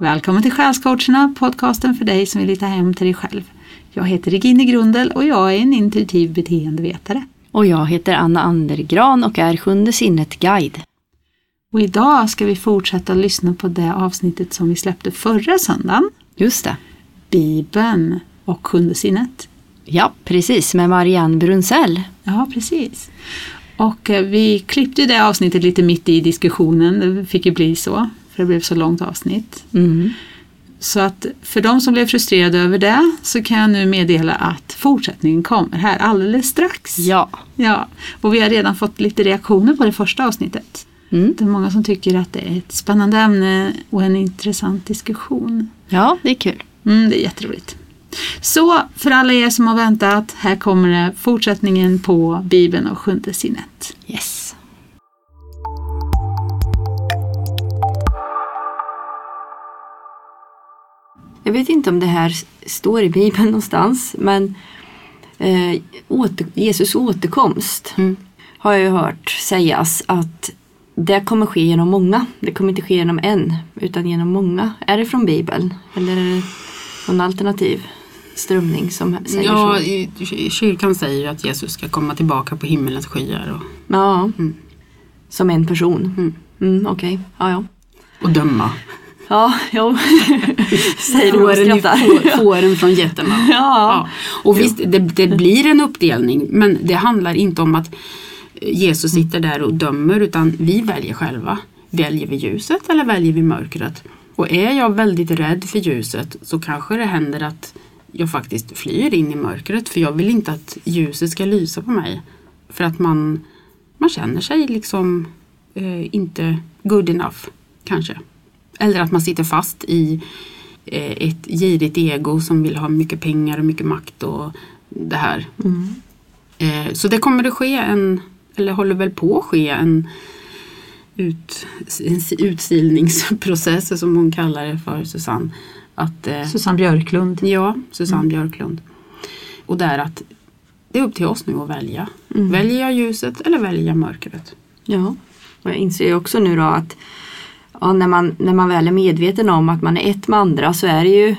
Välkommen till Själscoacherna, podcasten för dig som vill hitta hem till dig själv. Jag heter Regine Grundel och jag är en intuitiv beteendevetare. Och jag heter Anna Andergran och är Sjunde sinnet-guide. Och idag ska vi fortsätta lyssna på det avsnittet som vi släppte förra söndagen. Just det. Bibeln och Sjunde sinnet. Ja, precis, med Marianne Brunsell. Ja, precis. Och eh, vi klippte det avsnittet lite mitt i diskussionen, det fick ju bli så, för det blev så långt avsnitt. Mm. Så att för de som blev frustrerade över det så kan jag nu meddela att fortsättningen kommer här alldeles strax. Ja. Ja, och vi har redan fått lite reaktioner på det första avsnittet. Mm. Det är många som tycker att det är ett spännande ämne och en intressant diskussion. Ja, det är kul. Mm, det är jätteroligt. Så för alla er som har väntat, här kommer det fortsättningen på Bibeln och sjunde sinnet. Yes. Vet inte om det här står i Bibeln någonstans men eh, åter, Jesus återkomst Mm. har jag ju hört sägas att det kommer ske genom många. Det kommer inte ske genom en utan genom många. Är det från Bibeln eller är det någon alternativ strömning som säger Ja, så? i- kyrkan säger att Jesus ska komma tillbaka på himmelens skyar och, Ja, Mm. som en person. Mm. Mm, Okej, ja ja. och döma. Ja, jo. Säger du och Fåren, i- skrattar. får- fåren från getterna. Ja. Ja. Och visst, det, det blir en uppdelning men det handlar inte om att Jesus sitter där och dömer utan vi väljer själva. Väljer vi ljuset eller väljer vi mörkret? Och är jag väldigt rädd för ljuset så kanske det händer att jag faktiskt flyr in i mörkret för jag vill inte att ljuset ska lysa på mig. För att man, man känner sig liksom eh, inte good enough kanske. Eller att man sitter fast i eh, ett girigt ego som vill ha mycket pengar och mycket makt och det här. Mm. Eh, så det kommer det ske en, eller håller väl på att ske en, ut, en utsilningsprocess som hon kallar det för Susanne. Att, eh, Susanne Björklund. ja, Susanne Björklund. Och det är att det är upp till oss nu att välja. Mm. Väljer jag ljuset eller väljer jag mörkret? Ja, och jag inser ju också nu då att ja, när, man, när man väl är medveten om att man är ett med andra så är det ju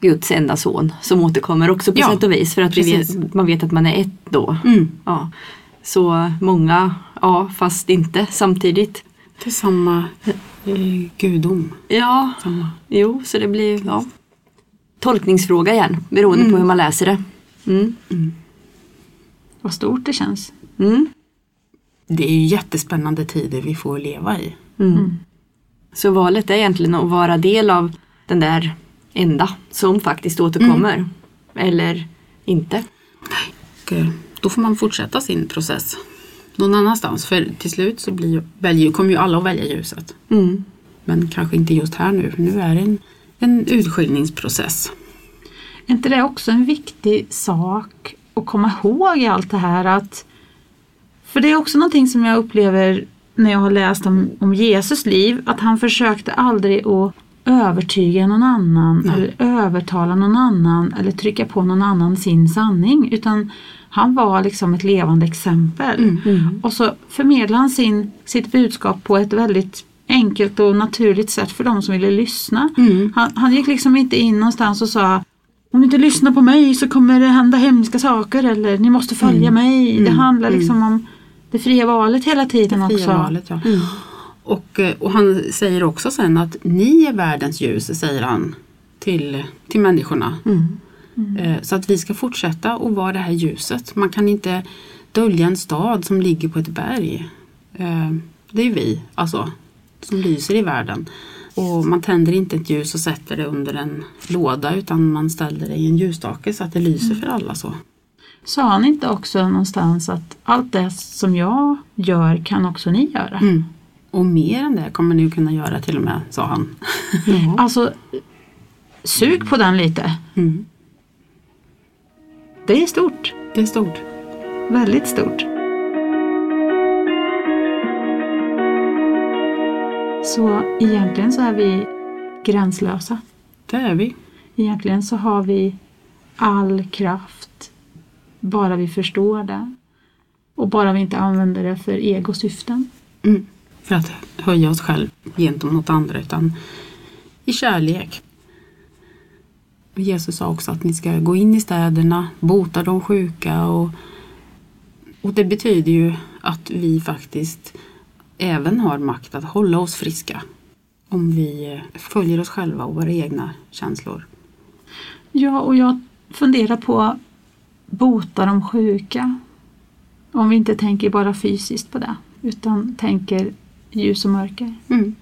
Guds enda son som återkommer också på Ja, sätt och vis för att vi vet, man vet att man är ett då. Mm. Ja. Så många, ja fast inte samtidigt. Det är samma eh, gudom. Ja, Samma. jo så det blir ja, tolkningsfråga igen beroende Mm. på hur man läser det. Mm. Vad stort det känns. Mm. Det är ju jättespännande tider vi får leva i. Mm. Så valet är egentligen att vara del av den där enda som faktiskt återkommer. Eller inte. Och eh, då får man fortsätta sin process någon annanstans. För till slut så blir, ju- väljer, kommer ju alla att välja ljuset. Mm. Men kanske inte just här nu. Nu är det en, en utskiljningsprocess. Är inte det också en viktig sak att komma ihåg i allt det här? att För det är också någonting som jag upplever när jag har läst om, om Jesus liv, att han försökte aldrig att övertyga någon annan Nej. eller övertala någon annan eller trycka på någon annan sin sanning utan han var liksom ett levande exempel. Mm. Och så förmedlade han sin, sitt budskap på ett väldigt enkelt och naturligt sätt för de som ville lyssna. Mm. Han, han gick liksom inte in någonstans och sa om ni inte lyssnar på mig så kommer det hända hemska saker eller ni måste följa mig. Det Mm. handlar liksom om det fria valet hela tiden Det fria också. valet, ja. Och, eh, och han säger också sen att ni är världens ljus, säger han till, till människorna. Mm. Eh, Så att vi ska fortsätta att vara det här ljuset. Man kan inte dölja en stad som ligger på ett berg. Eh, Det är vi, alltså, som lyser i världen. Och man tänder inte ett ljus och sätter det under en låda utan man ställer det i en ljusstake så att det lyser för alla. så. Sa han inte också någonstans att allt det som jag gör kan också ni göra? Mm. Och mer än det kommer ni kunna göra till och med, sa han. Alltså, sug på den lite. Mm. Det är stort. Det är stort. Väldigt stort. Så egentligen så är vi gränslösa. Det är vi. Egentligen så har vi all kraft bara vi förstår det. Och bara vi inte använder det för egosyften. Mm. För att höja oss själv gentemot andra utan i kärlek. Jesus sa också att ni ska gå in i städerna, bota de sjuka och, och det betyder ju att vi faktiskt även har makt att hålla oss friska om vi följer oss själva och våra egna känslor. Ja, och jag funderar på bota de sjuka. Om vi inte tänker bara fysiskt på det utan tänker ljus och mörker. Mm.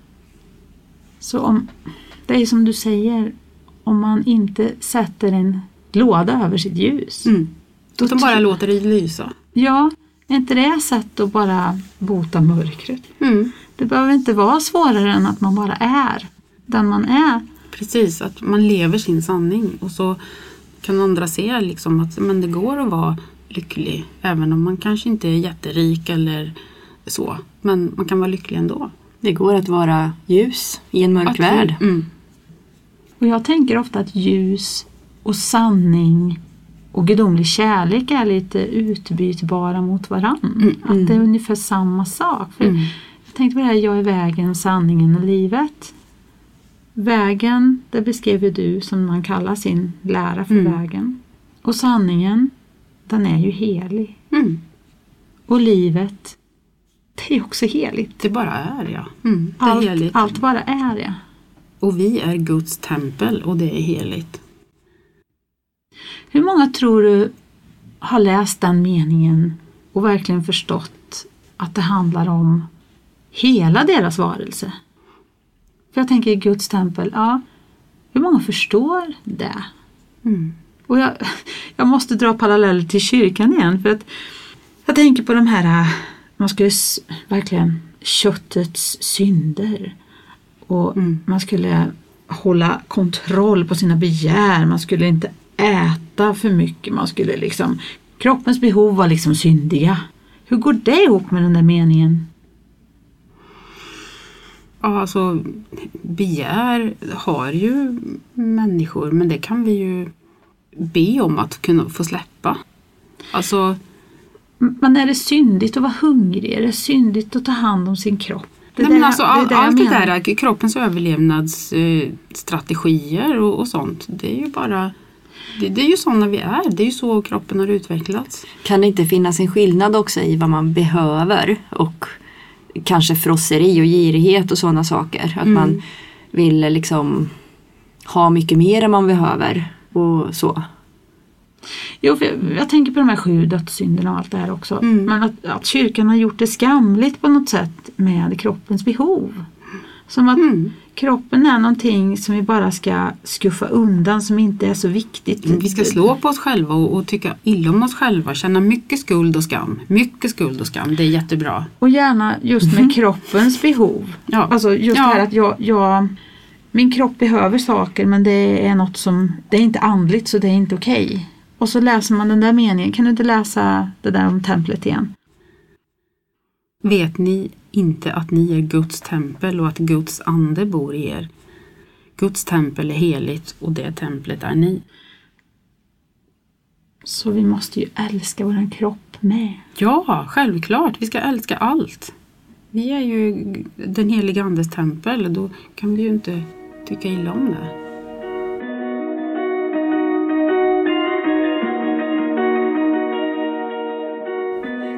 Så om, det är som du säger, om man inte sätter en låda över sitt ljus. Mm. Då Utan bara låter det lysa. Ja, är inte det sätt att bara bota mörkret? Mm. Det behöver inte vara svårare än att man bara är den man är. Precis, att man lever sin sanning och så kan andra se liksom att men det går att vara lycklig även om man kanske inte är jätterik eller så. Men man kan vara lycklig ändå. Det går att vara ljus i en mörk Att- värld. Mm. Och jag tänker ofta att ljus och sanning och gudomlig kärlek är lite utbytbara mot varann. Att det är ungefär samma sak. För Mm. Jag tänkte på det här, jag är vägen, sanningen och livet. Vägen, det beskrev du som man kallar sin lära för Mm. vägen. Och sanningen, den är ju helig. Mm. Och livet, det är också heligt. Det bara är ja. Mm. Är Allt, heligt. allt bara är det. Och vi är Guds tempel och det är heligt. Hur många tror du har läst den meningen och verkligen förstått att det handlar om hela deras varelse? För jag tänker Guds tempel, ja, hur många förstår det? Mm. Och jag, jag måste dra paralleller till kyrkan igen för att jag tänker på de här, äh, man skulle verkligen köttets synder och Mm. man skulle hålla kontroll på sina begär, man skulle inte äta för mycket, man skulle liksom, kroppens behov var liksom syndiga. Hur går det ihop med den där meningen? Ja, alltså begär har ju människor men det kan vi ju be om att kunna få släppa. Alltså, Men är det syndigt att vara hungrig? Är det syndigt att ta hand om sin kropp? Det nej där- men alltså all, det allt det där, kroppens överlevnadsstrategier och, och sånt, det är ju bara det, det är ju sådana vi är, det är ju så kroppen har utvecklats. Kan det inte finnas en skillnad också i vad man behöver och kanske frosseri och girighet och sådana saker? Att Mm. man vill liksom ha mycket mer än man behöver och så. Jo, jag, jag tänker på de här sju dödssynderna och allt det här också. Mm. Men att, att kyrkan har gjort det skamligt på något sätt med kroppens behov. Som att Mm. Kroppen är någonting som vi bara ska skuffa undan som inte är så viktigt. Vi ska slå på oss själva och, och tycka illa om oss själva, känna mycket skuld och skam. Mycket skuld och skam, det är jättebra. Och gärna just med kroppens behov. Ja. Alltså just Ja. här att jag, jag, min kropp behöver saker men det är något som, det är inte andligt så det är inte okej. Och så läser man den där meningen, kan du inte läsa det där om templet igen? Vet ni inte att ni är Guds tempel och att Guds ande bor i er? Guds tempel är heligt och det templet är ni. Så vi måste ju älska våran kropp med. Ja, självklart. Vi ska älska allt. Vi är ju den heliga Andes tempel då kan vi ju inte tycka illa om det.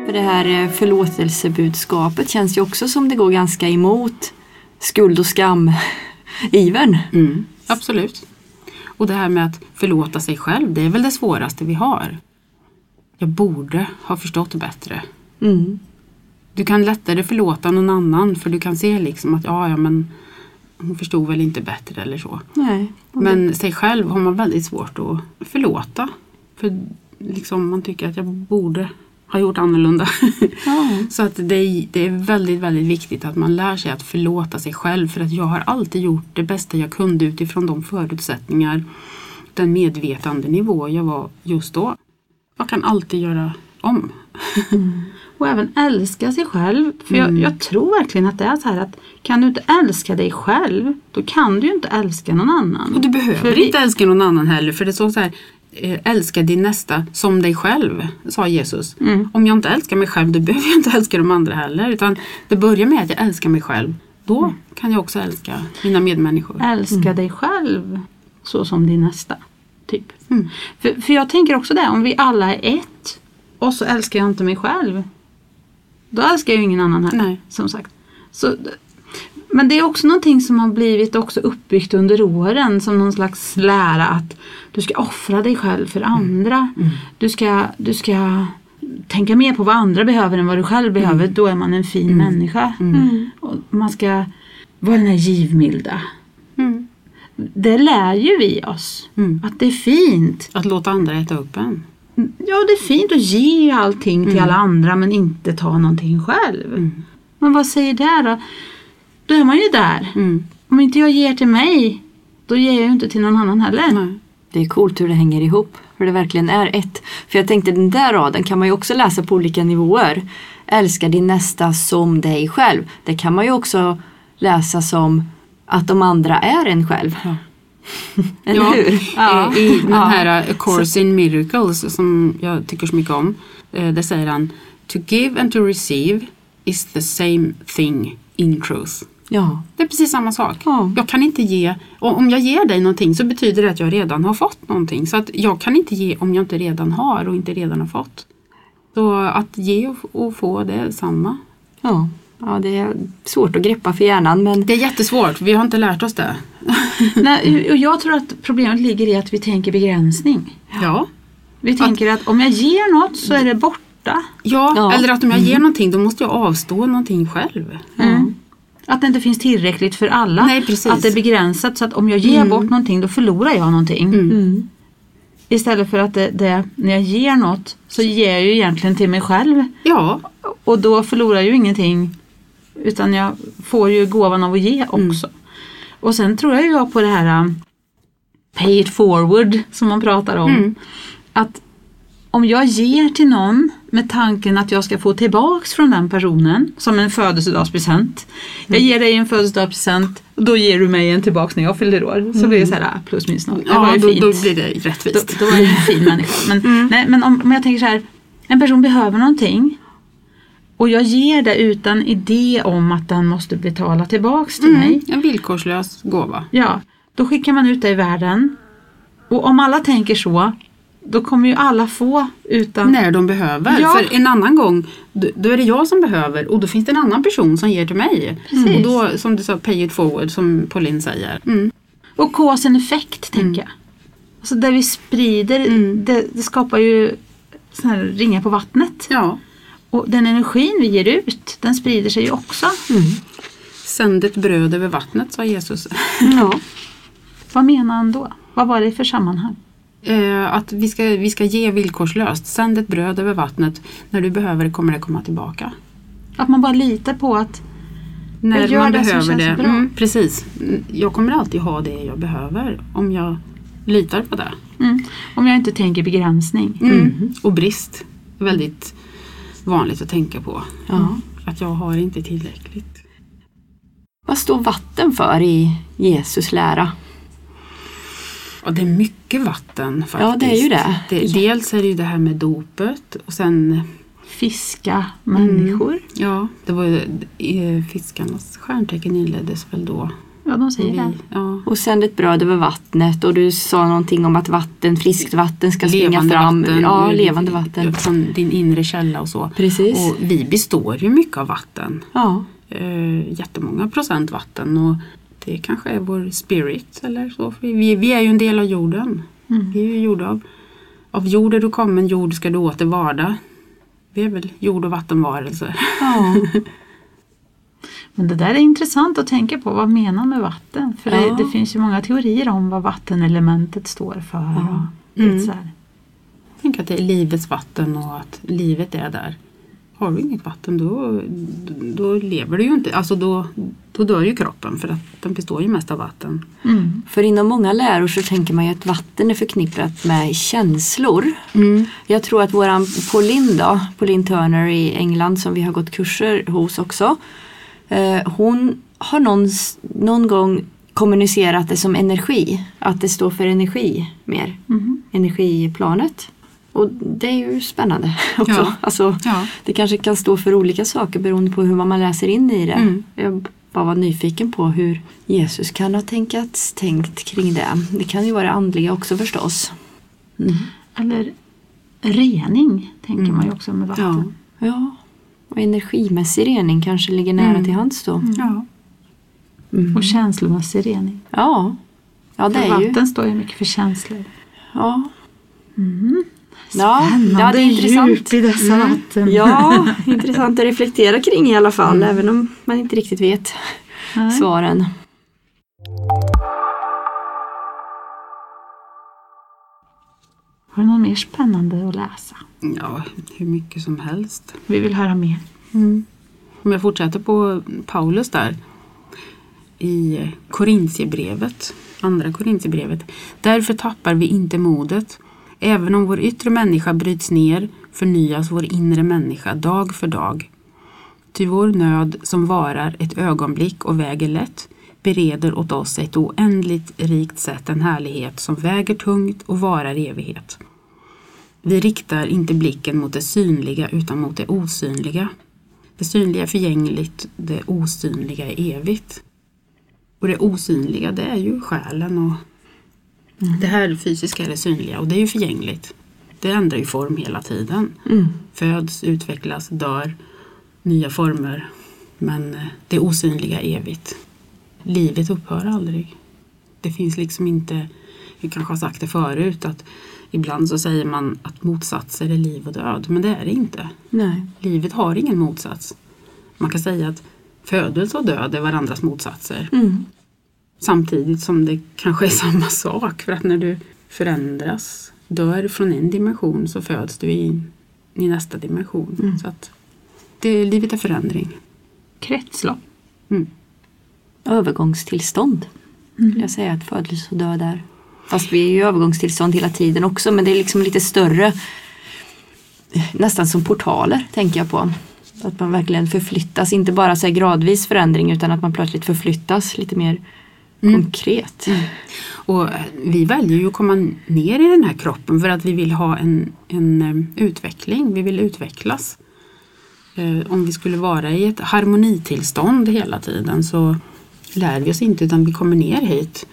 För det här eh, förlåtelsebudskapet känns ju också som det går ganska emot skuld och skam-ivern. Mm, absolut. Och det här med att förlåta sig själv, det är väl det svåraste vi har. Jag borde ha förstått bättre. Mm. Du kan lättare förlåta någon annan för du kan se liksom att ja, ja men hon förstod väl inte bättre eller så. Nej. Men sig själv har man väldigt svårt att förlåta. För liksom man tycker att jag borde ha gjort annorlunda. Ja. Så att det är, det är väldigt, väldigt viktigt att man lär sig att förlåta sig själv. För att jag har alltid gjort det bästa jag kunde utifrån de förutsättningar, den medvetande nivå jag var just då. Jag kan alltid göra om. Och även älska sig själv. För jag, Mm. jag tror verkligen att det är så här att kan du inte älska dig själv då kan du ju inte älska någon annan. Och du behöver För vi- inte älska någon annan heller. För det står så här, älska din nästa som dig själv, sa Jesus. Mm. Om jag inte älskar mig själv då behöver jag inte älska de andra heller. Utan det börjar med att jag älskar mig själv. Då kan jag också älska mina medmänniskor. Älska dig själv så som din nästa. Typ. Mm. För, för jag tänker också det, om vi alla är ett och så älskar jag inte mig själv. Då älskar jag ju ingen annan här. Nej. Som sagt. Så, men det är också någonting som har blivit också uppbyggt under åren som någon slags lära att du ska offra dig själv för andra. Du, ska, du ska tänka mer på vad andra behöver än vad du själv behöver. Då är man en fin människa. Och man ska vara den här givmilda. Mm. Det lär ju vi oss. Mm. Att det är fint. Att låta andra äta upp en. Ja, det är fint att ge allting till alla andra men inte ta någonting själv. Mm. Men vad säger det då? Då är man ju där. Mm. Om inte jag ger till mig, då ger jag ju inte till någon annan heller. Nej. Det är coolt hur det hänger ihop. Hur det verkligen är ett. För jag tänkte den där raden kan man ju också läsa på olika nivåer. Älska din nästa som dig själv. Det kan man ju också läsa som att de andra är en själv. Ja. Eller Ja. hur? Ja. I den här uh, A Course in Miracles som jag tycker så mycket om. eh, Där säger han To give and to receive is the same thing in truth. Ja. Det är precis samma sak. Ja. Jag kan inte ge, och om jag ger dig någonting så betyder det att jag redan har fått någonting. Så att jag kan inte ge om jag inte redan har och inte redan har fått. Så att ge och, få det är samma. Ja. ja, det är svårt att greppa för hjärnan men Det är jättesvårt, vi har inte lärt oss det. Nej, och jag tror att problemet ligger i att vi tänker begränsning. Ja. Vi tänker att om jag ger något så är det borta. Ja, Ja. eller att om jag ger någonting då måste jag avstå någonting själv. Mm. Att det inte finns tillräckligt för alla. Nej. Att det är begränsat så att om jag ger bort någonting då förlorar jag någonting. mm. Istället för att det, det, när jag ger något så ger jag ju egentligen till mig själv. Ja, Och då förlorar jag ju ingenting. Utan jag får ju gåvan av att ge också. Och sen tror jag ju på det här um, pay it forward som man pratar om. Mm. Att om jag ger till någon med tanken att jag ska få tillbaks från den personen som en födelsedagspresent. Jag ger dig en födelsedagspresent och då ger du mig en tillbaks när jag fyller år. Så blir det så här plus minus noll. Ja då, då blir det Då, rättvist. då är jag en fin människa. Men, nej, men om, om jag tänker så här, en person behöver någonting och jag ger det utan idé om att den måste betala tillbaks till mig. Mm, en villkorslös gåva. Ja, då skickar man ut det i världen. Och om alla tänker så, då kommer ju alla få utan... När de behöver. Ja. För en annan gång, då, är det jag som behöver och då finns det en annan person som ger till mig. Precis. Och då, som du sa, pay it forward som Pauline säger. Mm. Och cause and effect, tänker jag. Alltså det vi sprider, Mm. det, det skapar ju sån här ringar på vattnet. Ja. Och den energin vi ger ut, den sprider sig ju också. Sänd ett bröd över vattnet, sa Jesus. ja. Vad menar han då? Vad var det för sammanhang? Eh, att vi ska, vi ska ge villkorslöst. Sänd ett bröd över vattnet. När du behöver det kommer det komma tillbaka. Att man bara litar på att När Jag gör man det som behöver känns det. bra. Mm, precis. Mm, Jag kommer alltid ha det jag behöver om jag litar på det. mm, om jag inte tänker begränsning. Mm. Och brist. Väldigt vanligt att tänka på. ja. Att jag har inte tillräckligt. Vad står vatten för i Jesus lära? Och det är mycket vatten faktiskt. Ja, det är ju det. dels är det ju det här med dopet och sen Fiska människor. Ja, det var ju eh, fiskarnas stjärntecken inleddes väl då. Ja, de säger det. Ja, Och sänd ett bröd över vattnet och du sa någonting om att vatten, friskt vatten ska springa levande fram. vatten. ja, levande vatten. Från din inre källa och så. Precis. Och vi består ju mycket av vatten. Ja. Eh, jättemånga procent vatten. Och det kanske är vår spirit eller så. För vi, vi är ju en del av jorden. Mm. Vi är ju gjorda av, av jord är du kommen, jord ska du åter varda. Vi är väl jord och vattenvarelser. ja. Men det där är intressant att tänka på. Vad menar med vatten? För Ja. det, det finns ju många teorier om vad vattenelementet står för. Ja. Och Mm. så här. Tänk att det är livets vatten och att livet är där. Har du inget vatten då, då lever du ju inte. Alltså då, då dör ju kroppen för att den består ju mest av vatten. Mm. För inom många läror så tänker man ju att vatten är förknippat med känslor. Jag tror att våran Pauline då, Pauline Turner i England som vi har gått kurser hos också. Eh, hon har någon, någon gång kommunicerat det som energi. Att det står för energi mer. Mhm. Energiplanet. Och det är ju spännande också. Ja. Alltså, Ja. det kanske kan stå för olika saker beroende på hur man läser in i det. Mm. Jag bara vara nyfiken på hur Jesus kan ha tänkt, tänkt kring det. Det kan ju vara det andliga också förstås. Mm. Eller rening tänker mm. man ju också med vatten. Ja. ja. Och energimässig rening kanske ligger nära mm. till hands då. Mm. Ja. Mm. Och känslomässig rening. Ja. ja det för är vatten ju... står ju mycket för känslor. Ja. Mm. Spännande ja, det är intressant. djup i dessa mm. vatten. Ja, intressant att reflektera kring i alla fall, mm. även om man inte riktigt vet Nej. svaren. Har du något mer spännande att läsa? Ja, hur mycket som helst. Vi vill höra mer. Mm. Om jag fortsätter på Paulus där i Korintierbrevet, andra Korintierbrevet. Därför tappar vi inte modet. Även om vår yttre människa bryts ner förnyas vår inre människa dag för dag. Ty vår nöd som varar ett ögonblick och väger lätt bereder åt oss ett oändligt rikt sätt en härlighet som väger tungt och varar evighet. Vi riktar inte blicken mot det synliga utan mot det osynliga. Det synliga är förgängligt, det osynliga är evigt. Och det osynliga det är ju själen och mm. det här fysiska är det synliga och det är ju förgängligt. Det ändrar ju form hela tiden. Mm. Föds, utvecklas, dör, nya former. Men eh, det osynliga är evigt. Livet upphör aldrig. Det finns liksom inte, vi kanske har sagt det förut, att ibland så säger man att motsatser är liv och död. Men det är det inte. Nej. Livet har ingen motsats. Man kan säga att födelse och död är varandras motsatser. Mm. Samtidigt som det kanske är samma sak. För att när du förändras, dör från en dimension så föds du i, i nästa dimension. Mm. Så att det, livet är förändring. Kretslopp. Mm. Övergångstillstånd. Mm. jag säga att födelse och död är. Fast vi är i övergångstillstånd hela tiden också men det är liksom lite större. Nästan som portaler tänker jag på. Att man verkligen förflyttas, inte bara så gradvis förändring utan att man plötsligt förflyttas lite mer mm. konkret. Mm. Och vi väljer ju att komma ner i den här kroppen för att vi vill ha en, en eh, utveckling, vi vill utvecklas. Eh, om vi skulle vara i ett harmonitillstånd hela tiden så lär vi oss inte utan vi kommer ner hit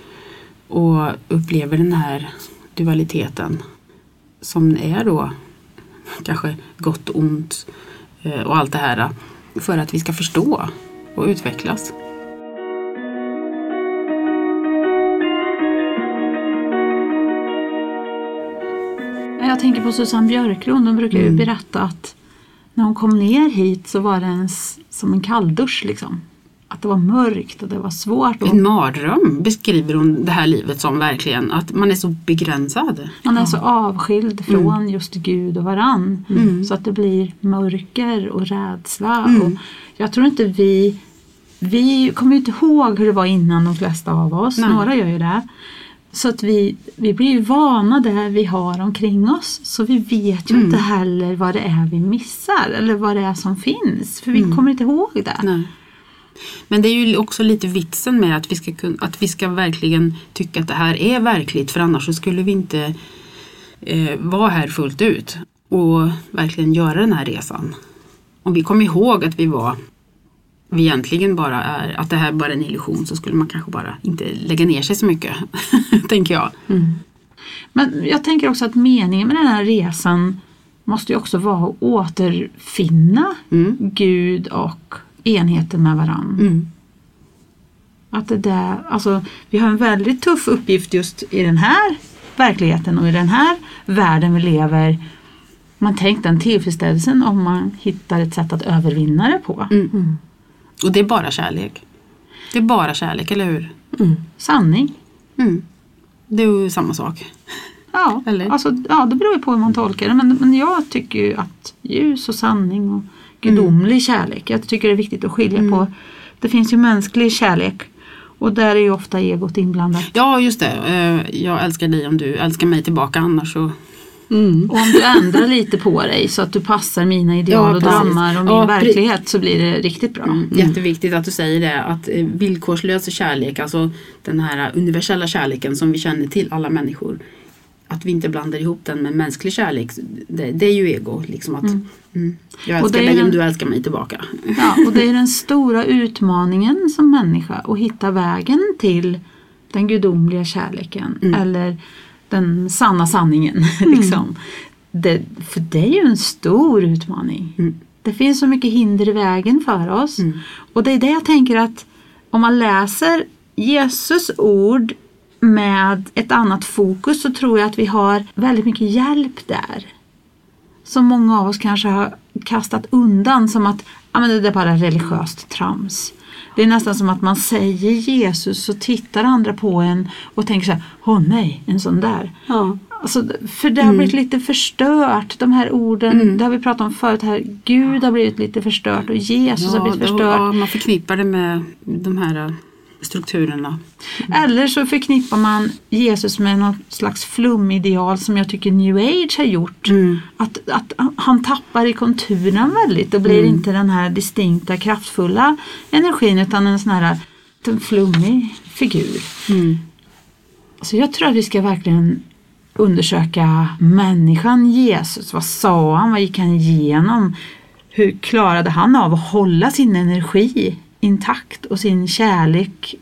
och upplever den här dualiteten som är då kanske gott och ont eh, och allt det här för att vi ska förstå och utvecklas. Jag tänker på Susanne Björklund, hon brukar ju mm. berätta att när hon kom ner hit så var det en, som en kalldusch liksom att det var mörkt och det var svårt. En mardröm beskriver hon det här livet som verkligen. Att man är så begränsad. Man är så avskild från mm. just Gud och varann. Mm. Så att det blir mörker och rädsla. Mm. Och jag tror inte vi Vi kommer inte ihåg hur det var innan de flesta av oss. Nej. Några gör ju det. Så att vi, vi blir ju vana där vi har omkring oss. Så vi vet ju inte mm. heller vad det är vi missar. Eller vad det är som finns. För vi mm. kommer inte ihåg det. Nej. Men det är ju också lite vitsen med att vi ska, att vi ska verkligen tycka att det här är verkligt för annars så skulle vi inte eh, vara här fullt ut och verkligen göra den här resan. Om vi kommer ihåg att vi var vi egentligen bara är, att det här bara är en illusion så skulle man kanske bara inte lägga ner sig så mycket, tänker jag. Mm. Men jag tänker också att meningen med den här resan måste ju också vara att återfinna mm. Gud och enheten med varandra. Mm. Att det där, alltså, vi har en väldigt tuff uppgift just i den här verkligheten och i den här världen vi lever. Man tänkt den tillfredsställelsen om man hittar ett sätt att övervinna det på. Mm. Och det är bara kärlek. Det är bara kärlek, eller hur? Mm. Sanning. Mm. Det är ju samma sak. Ja, Eller? Alltså, ja, det beror ju på hur man tolkar det. Men, men jag tycker ju att ljus och sanning och gudomlig mm. kärlek. Jag tycker det är viktigt att skilja mm. på. Det finns ju mänsklig kärlek och där är ju ofta egot inblandat. Ja just det. Eh, jag älskar dig om du älskar mig tillbaka annars så Mm. Och om du ändrar lite på dig så att du passar mina ideal ja, och drömmar och min ja, verklighet så blir det riktigt bra. Mm. Jätteviktigt att du säger det att eh, villkorslös kärlek, alltså den här universella kärleken som vi känner till alla människor att vi inte blandar ihop den med mänsklig kärlek. Det, det är ju ego. Liksom att, mm. Mm, jag älskar dig den, om du älskar mig tillbaka. Ja, och det är den stora utmaningen som människa att hitta vägen till den gudomliga kärleken. Mm. Eller den sanna sanningen. liksom. Det, för det är ju en stor utmaning. Mm. Det finns så mycket hinder i vägen för oss. Mm. Och det är det jag tänker att om man läser Jesus ord med ett annat fokus så tror jag att vi har väldigt mycket hjälp där. Som många av oss kanske har kastat undan som att ja, men det är bara religiöst trams. Det är nästan som att man säger Jesus och tittar andra på en och tänker så här, åh nej, en sån där. Ja. Alltså, för det har mm. blivit lite förstört, de här orden, mm. det har vi pratat om förut här, Gud har blivit lite förstört och Jesus ja, har blivit förstört. Ja, man förknippar det med de här strukturerna. Eller så förknippar man Jesus med något slags flumideal som jag tycker new age har gjort. Mm. Att, att han tappar i konturen väldigt och blir mm. inte den här distinkta kraftfulla energin utan en sån här en flummig figur. Mm. Så jag tror att vi ska verkligen undersöka människan Jesus. Vad sa han? Vad gick han igenom? Hur klarade han av att hålla sin energi intakt och sin kärlek,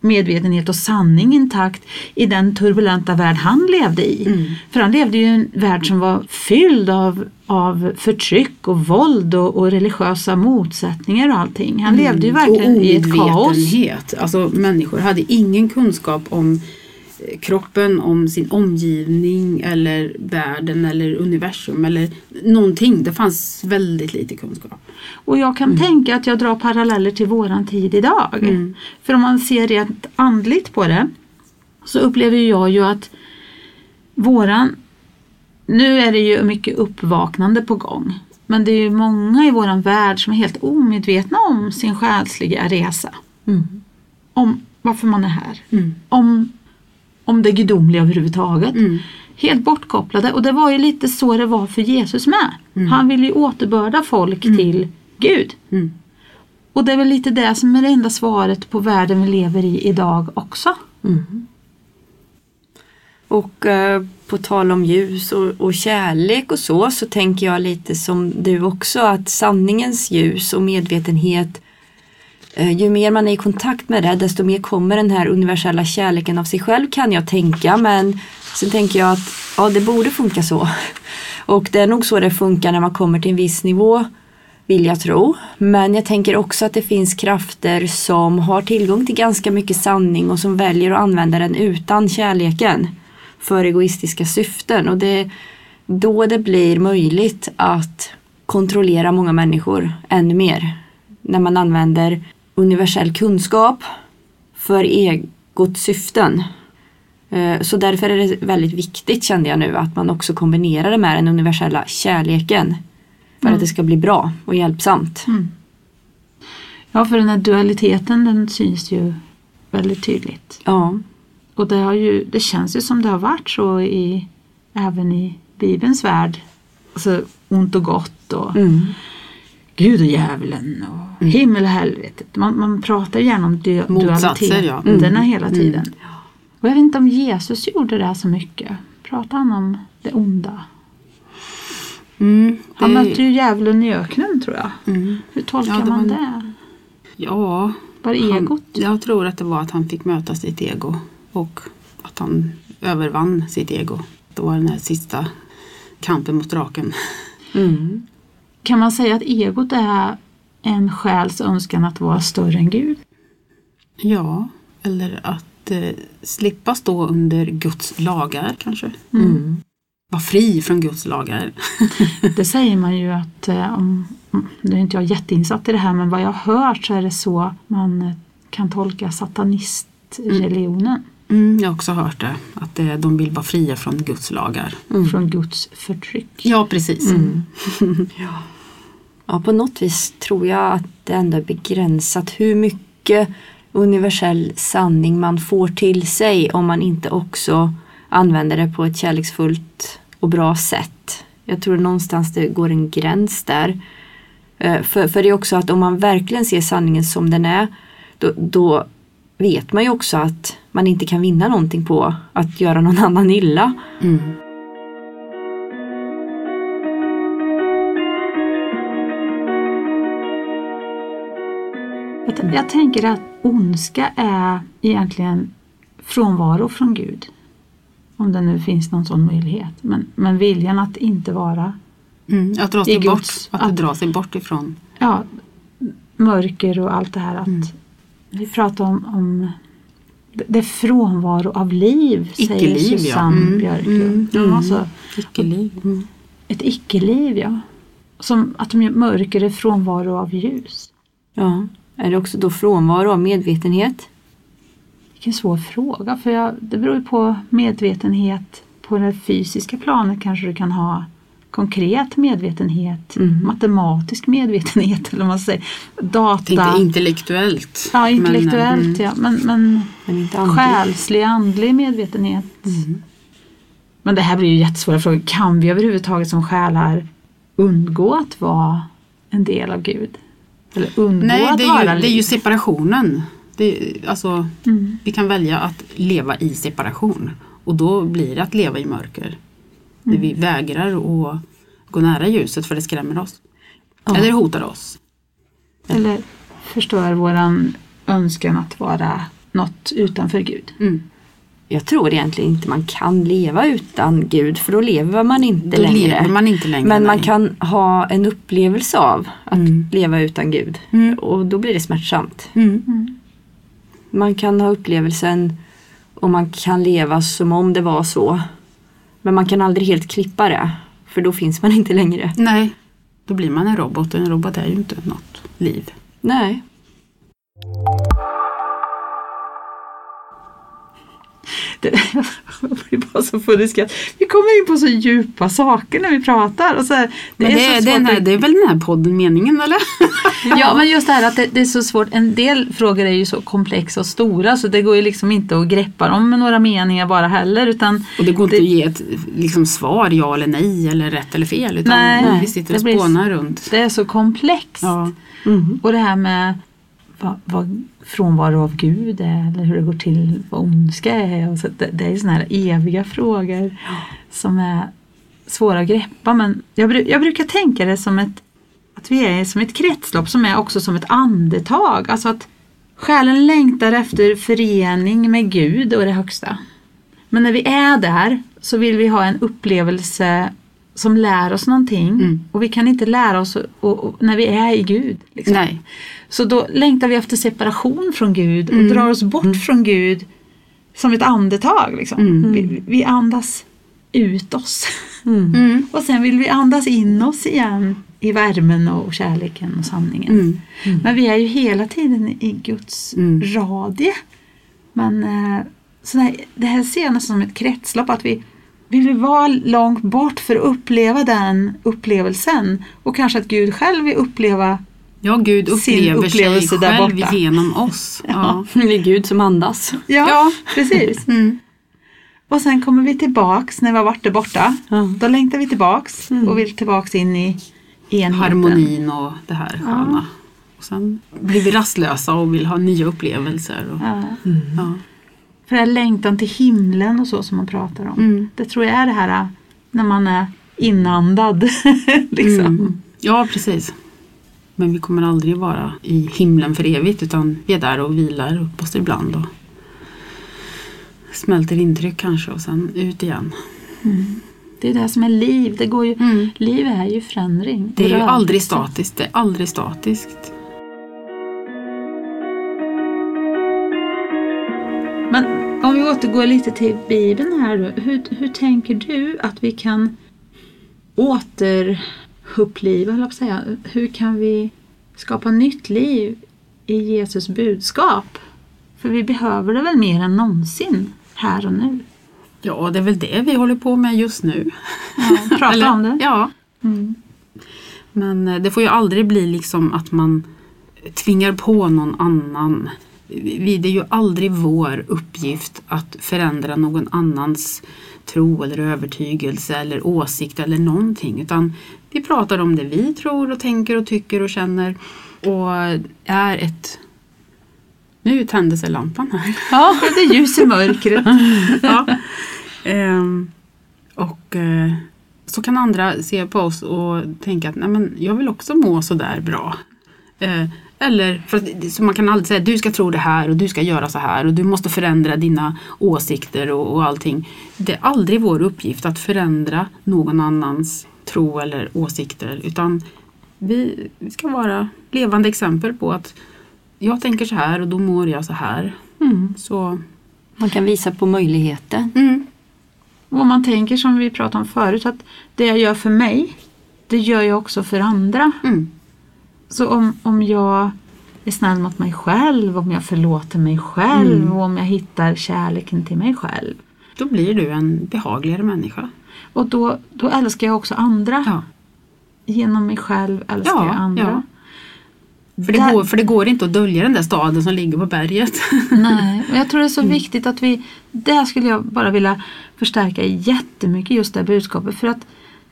medvetenhet och sanning intakt i den turbulenta värld han levde i. Mm. För han levde i en värld som var fylld av, av förtryck och våld och, och religiösa motsättningar och allting. Han mm. levde ju verkligen i ett kaos. Alltså människor hade ingen kunskap om kroppen, om sin omgivning eller världen eller universum eller någonting. Det fanns väldigt lite kunskap. Och jag kan mm. tänka att jag drar paralleller till våran tid idag. Mm. För om man ser rent andligt på det så upplever jag ju att våran nu är det ju mycket uppvaknande på gång. Men det är ju många i våran värld som är helt omedvetna om sin själsliga resa. Mm. Om varför man är här. Mm. Om om det gudomliga överhuvudtaget. Mm. Helt bortkopplade och det var ju lite så det var för Jesus med. Mm. Han ville ju återbörda folk mm. till Gud. Mm. Och det är väl lite det som är det enda svaret på världen vi lever i idag också. Mm. Och eh, på tal om ljus och, och, kärlek och så, så tänker jag lite som du också att sanningens ljus och medvetenhet Eh, ju mer man är i kontakt med det desto mer kommer den här universella kärleken av sig själv kan jag tänka men sen tänker jag att ja det borde funka så. Och det är nog så det funkar när man kommer till en viss nivå vill jag tro. Men jag tänker också att det finns krafter som har tillgång till ganska mycket sanning och som väljer att använda den utan kärleken för egoistiska syften och det är då det blir möjligt att kontrollera många människor ännu mer. När man använder universell kunskap för egots syften. Eh, så därför är det väldigt viktigt kände jag nu att man också kombinerar det med den universella kärleken. För mm. att det ska bli bra och hjälpsamt. Mm. Ja, för den här dualiteten den syns ju väldigt tydligt. Ja. Och det, har ju, det känns ju som det har varit så i, även i Bibelns värld. Alltså ont och gott och mm. Gud och djävulen och mm. himmel och helvetet. Man, man pratar gärna om du, dualiteterna ja. mm. hela tiden. Mm. Och jag vet inte om Jesus gjorde det så mycket. Pratade han om det onda? Mm, det... Han mötte ju djävulen i öknen tror jag. Mm. Hur tolkar ja, man det? Ja, var det egot? Han, jag tror att det var att han fick möta sitt ego och att han övervann sitt ego. Det var den här sista kampen mot draken. Mm. Kan man säga att egot är en själs önskan att vara större än Gud? Ja, eller att eh, slippa stå under Guds lagar kanske. Mm. Mm. Vara fri från Guds lagar. det säger man ju att, eh, om, nu är inte jag jätteinsatt i det här men vad jag har hört så är det så man eh, kan tolka satanistreligionen. Mm. Mm, jag har också hört det, att det, de vill vara fria från Guds lagar. Mm. Från Guds förtryck. Ja, precis. Mm. ja. Ja, på något vis tror jag att det ändå är begränsat hur mycket universell sanning man får till sig om man inte också använder det på ett kärleksfullt och bra sätt. Jag tror någonstans det går en gräns där. Eh, för, för det är också att om man verkligen ser sanningen som den är då, då vet man ju också att man inte kan vinna någonting på att göra någon annan illa. Mm. Jag, jag tänker att ondska är egentligen frånvaro från Gud. Om det nu finns någon sån möjlighet. Men, men viljan att inte vara Mm. Att dra I sig bort, att, att- dra sig bort ifrån. ja, mörker och allt det här. Att Mm. Vi pratar om, om det- är frånvaro av liv, säger Icke-liv, ja. Susanne Mm, Björklund. mm, Ja, mm. Alltså, Icke-liv. Mm. ett icke-liv, ja. Som att de mörker är frånvaro av ljus. Ja. Är det också då frånvaro av medvetenhet? Vilken svår fråga. För jag, det beror ju på medvetenhet. På det fysiska planet kanske du kan ha konkret medvetenhet. Mm. Matematisk medvetenhet eller vad man säger. Data. Tänkte intellektuellt. ja, Men, intellektuellt mm. ja. Men, men Men inte andlig? själslig, andlig medvetenhet. Mm. Men det här blir ju jättesvåra frågor. Kan vi överhuvudtaget som själar undgå att vara en del av Gud? Eller undgå Nej, att det vara är, ju, det är ju liv? separationen. Det, alltså, Mm. Vi kan välja att leva i separation och då blir det att leva i mörker. Där vi vägrar att gå nära ljuset för det skrämmer oss. Ja. Eller hotar oss. Eller förstör våran önskan att vara något utanför Gud. Mm. Jag tror egentligen inte man kan leva utan Gud för då lever man inte Då längre. man inte längre. Men man nej. kan ha en upplevelse av att Mm. leva utan Gud. Mm. Och då blir det smärtsamt. Mm. Man kan ha upplevelsen och man kan leva som om det var så. Men man kan aldrig helt klippa det. För då finns man inte längre. Nej, då blir man en robot och en robot är ju inte något liv. Nej. Det, blir bara så full skratt. Vi kommer in på så djupa saker när vi pratar. Och så här, det, Men är det, så är, svårt den här, det är väl den här podden meningen eller? Ja men just det här att det, det är så svårt. En del frågor är ju så komplexa och stora så det går ju liksom inte att greppa dem med några meningar bara heller. Utan Och det går inte Det- att ge ett liksom, svar, ja eller nej eller rätt eller fel. Utan Nej, vi sitter det och spånar runt. det är så komplext. Ja. Mm. Och det här med vad, vad frånvaro av Gud är eller hur det går till, vad ondska är. Och så, det, det är sådana här eviga frågor som är svåra att greppa. Men jag, jag brukar tänka det som ett, att vi är som ett kretslopp som är också som ett andetag. Alltså att själen längtar efter förening med Gud och det högsta. Men när vi är där så vill vi ha en upplevelse som lär oss någonting. Mm. Och vi kan inte lära oss och, och, när vi är i Gud. Liksom. Nej. Så då längtar vi efter separation från Gud och Mm. drar oss bort från Gud som ett andetag. Liksom. Mm. Vi, vi andas ut oss Mm. Mm. och sen vill vi andas in oss igen i värmen och kärleken och sanningen. Mm. Men vi är ju hela tiden i Guds Mm. radie. Men eh, så det, här, det här ser jag nästan som ett kretslopp. Att vi vi vill vara långt bort för att uppleva den upplevelsen. Och kanske att Gud själv vill uppleva Ja, Gud Sin upplever sig upplevelse där själv borta. genom oss. Ja. Det är Gud som andas. Ja, Ja. precis. Mm. Och sen kommer vi tillbaks när vi har varit där borta. Ja. Då längtar vi tillbaks och vill tillbaks in i enheten. Harmonin och det här sköna. Och sen blir vi rastlösa och vill ha nya upplevelser. Och, Ja. För det här längtan till himlen och så som man pratar om. Mm. Det tror jag är det här äh, när man är inandad. liksom. Mm. ja, precis. Men vi kommer aldrig vara i himlen för evigt utan vi är där och vilar upp oss ibland. Och smälter intryck kanske och sen ut igen. Det är det som är liv. Det går ju, Mm. Liv är ju förändring. Det är ju aldrig statiskt. Det är aldrig statiskt. Om vi återgår lite till Bibeln här då. Hur, hur tänker du att vi kan återuppliva, att säga. Hur kan vi skapa nytt liv i Jesus budskap? För vi behöver det väl mer än någonsin här och nu. Ja, det är väl det vi håller på med just nu. Ja, prata Eller- om det. Ja, Mm. men eh, det får ju aldrig bli liksom att man tvingar på någon annan. Vi- Det är ju aldrig vår uppgift att förändra någon annans tro eller övertygelse eller åsikt eller någonting. Utan vi pratar om det vi tror och tänker och tycker och känner. Och är ett... Nu tände sig lampan här. Ja, det är ljus i mörkret. ja. Ehm, Och eh, så kan andra se på oss och tänka att Nej, men jag vill också må sådär bra. Eh, eller, för att, så man kan aldrig säga du ska tro det här och du ska göra så här och du måste förändra dina åsikter och, och allting. Det är aldrig vår uppgift att förändra någon annans tro eller åsikter utan vi, vi ska vara levande exempel på att jag tänker så här och då mår jag så här. Mm. Så, Man kan visa på möjligheten. mm, Och man tänker som vi pratade om förut att det jag gör för mig, det gör jag också för andra. mm, Så om, om jag är snäll mot mig själv, om jag förlåter mig själv Mm. och om jag hittar kärleken till mig själv. då blir du en behagligare människa. Och då, då älskar jag också andra. Ja. Genom mig själv älskar Ja, jag andra. För, det Där- går, för det går inte att dölja den där staden som ligger på berget. Nej, och jag tror det är så Mm. viktigt att vi, där skulle jag bara vilja förstärka jättemycket just det budskapet. För att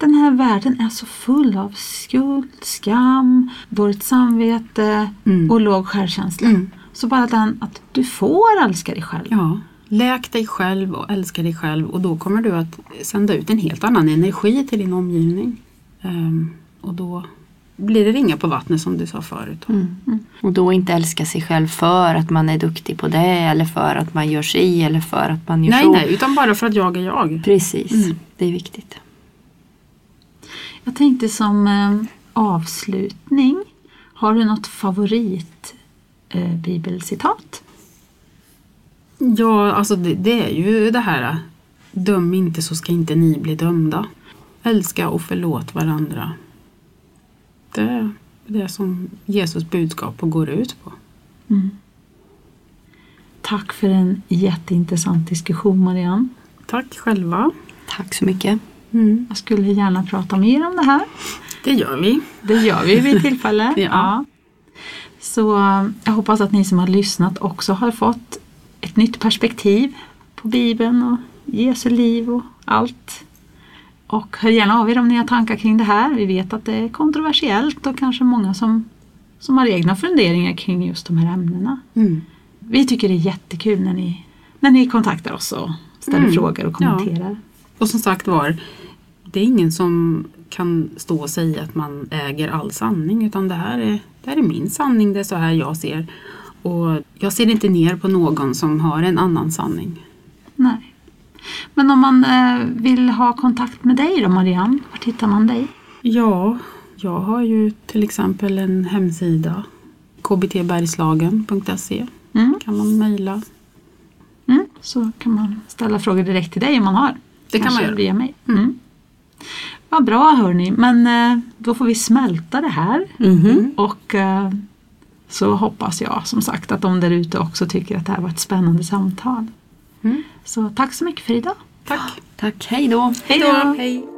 den här världen är så full av skuld, skam, dåligt samvete Mm. och låg självkänsla. Mm. Så bara den att du får älska dig själv. Ja, läk dig själv och älska dig själv och då kommer du att sända ut en helt annan energi till din omgivning. Ehm, och då blir det ringa på vattnet som du sa förut. Mm. Och då inte älska sig själv för att man är duktig på det eller för att man gör sig eller för att man gör Nej, så. nej, utan bara för att jag är jag. Precis, Mm. det är viktigt. Jag tänkte som eh, avslutning, har du något favorit eh, bibelcitat? Ja, alltså det, det är ju det här Döm inte så ska inte ni bli dömda. Älska och förlåt varandra. Det är det som Jesus budskap går ut på. Tack för en jätteintressant diskussion Marianne. Tack själva. Tack så mycket. Mm. Jag skulle gärna prata mer om det här. Det gör vi. Det gör vi vid tillfälle. Ja. Så eh, jag hoppas att ni som har lyssnat också har fått ett nytt perspektiv på Bibeln och Jesu liv och allt. Och hör gärna av er om ni har tankar kring det här. Vi vet att det är kontroversiellt och kanske många som, som har egna funderingar kring just de här ämnena. Mm. Vi tycker det är jättekul när ni, när ni kontaktar oss och ställer Mm. frågor och Ja. Och som sagt var, det är ingen som kan stå och säga att man äger all sanning utan det här är, det här är min sanning, det är så här jag ser. Och jag ser inte ner på någon som har en annan sanning. Nej. Men om man eh, vill ha kontakt med dig då Marianne, var hittar man dig? Ja, jag har ju till exempel en hemsida kbtbergslagen.se Mm. kan man mejla. Mm. Så kan man ställa frågor direkt till dig om man har. Det kan man göra. via mig. Mm. Vad bra hörni, men eh, då får vi smälta det här. Mhm. Och eh, så hoppas jag som sagt att de där ute också tycker att det här var ett spännande samtal. Mm. Så tack så mycket för idag. Tack! Tack, hej då. Hej då! Hej!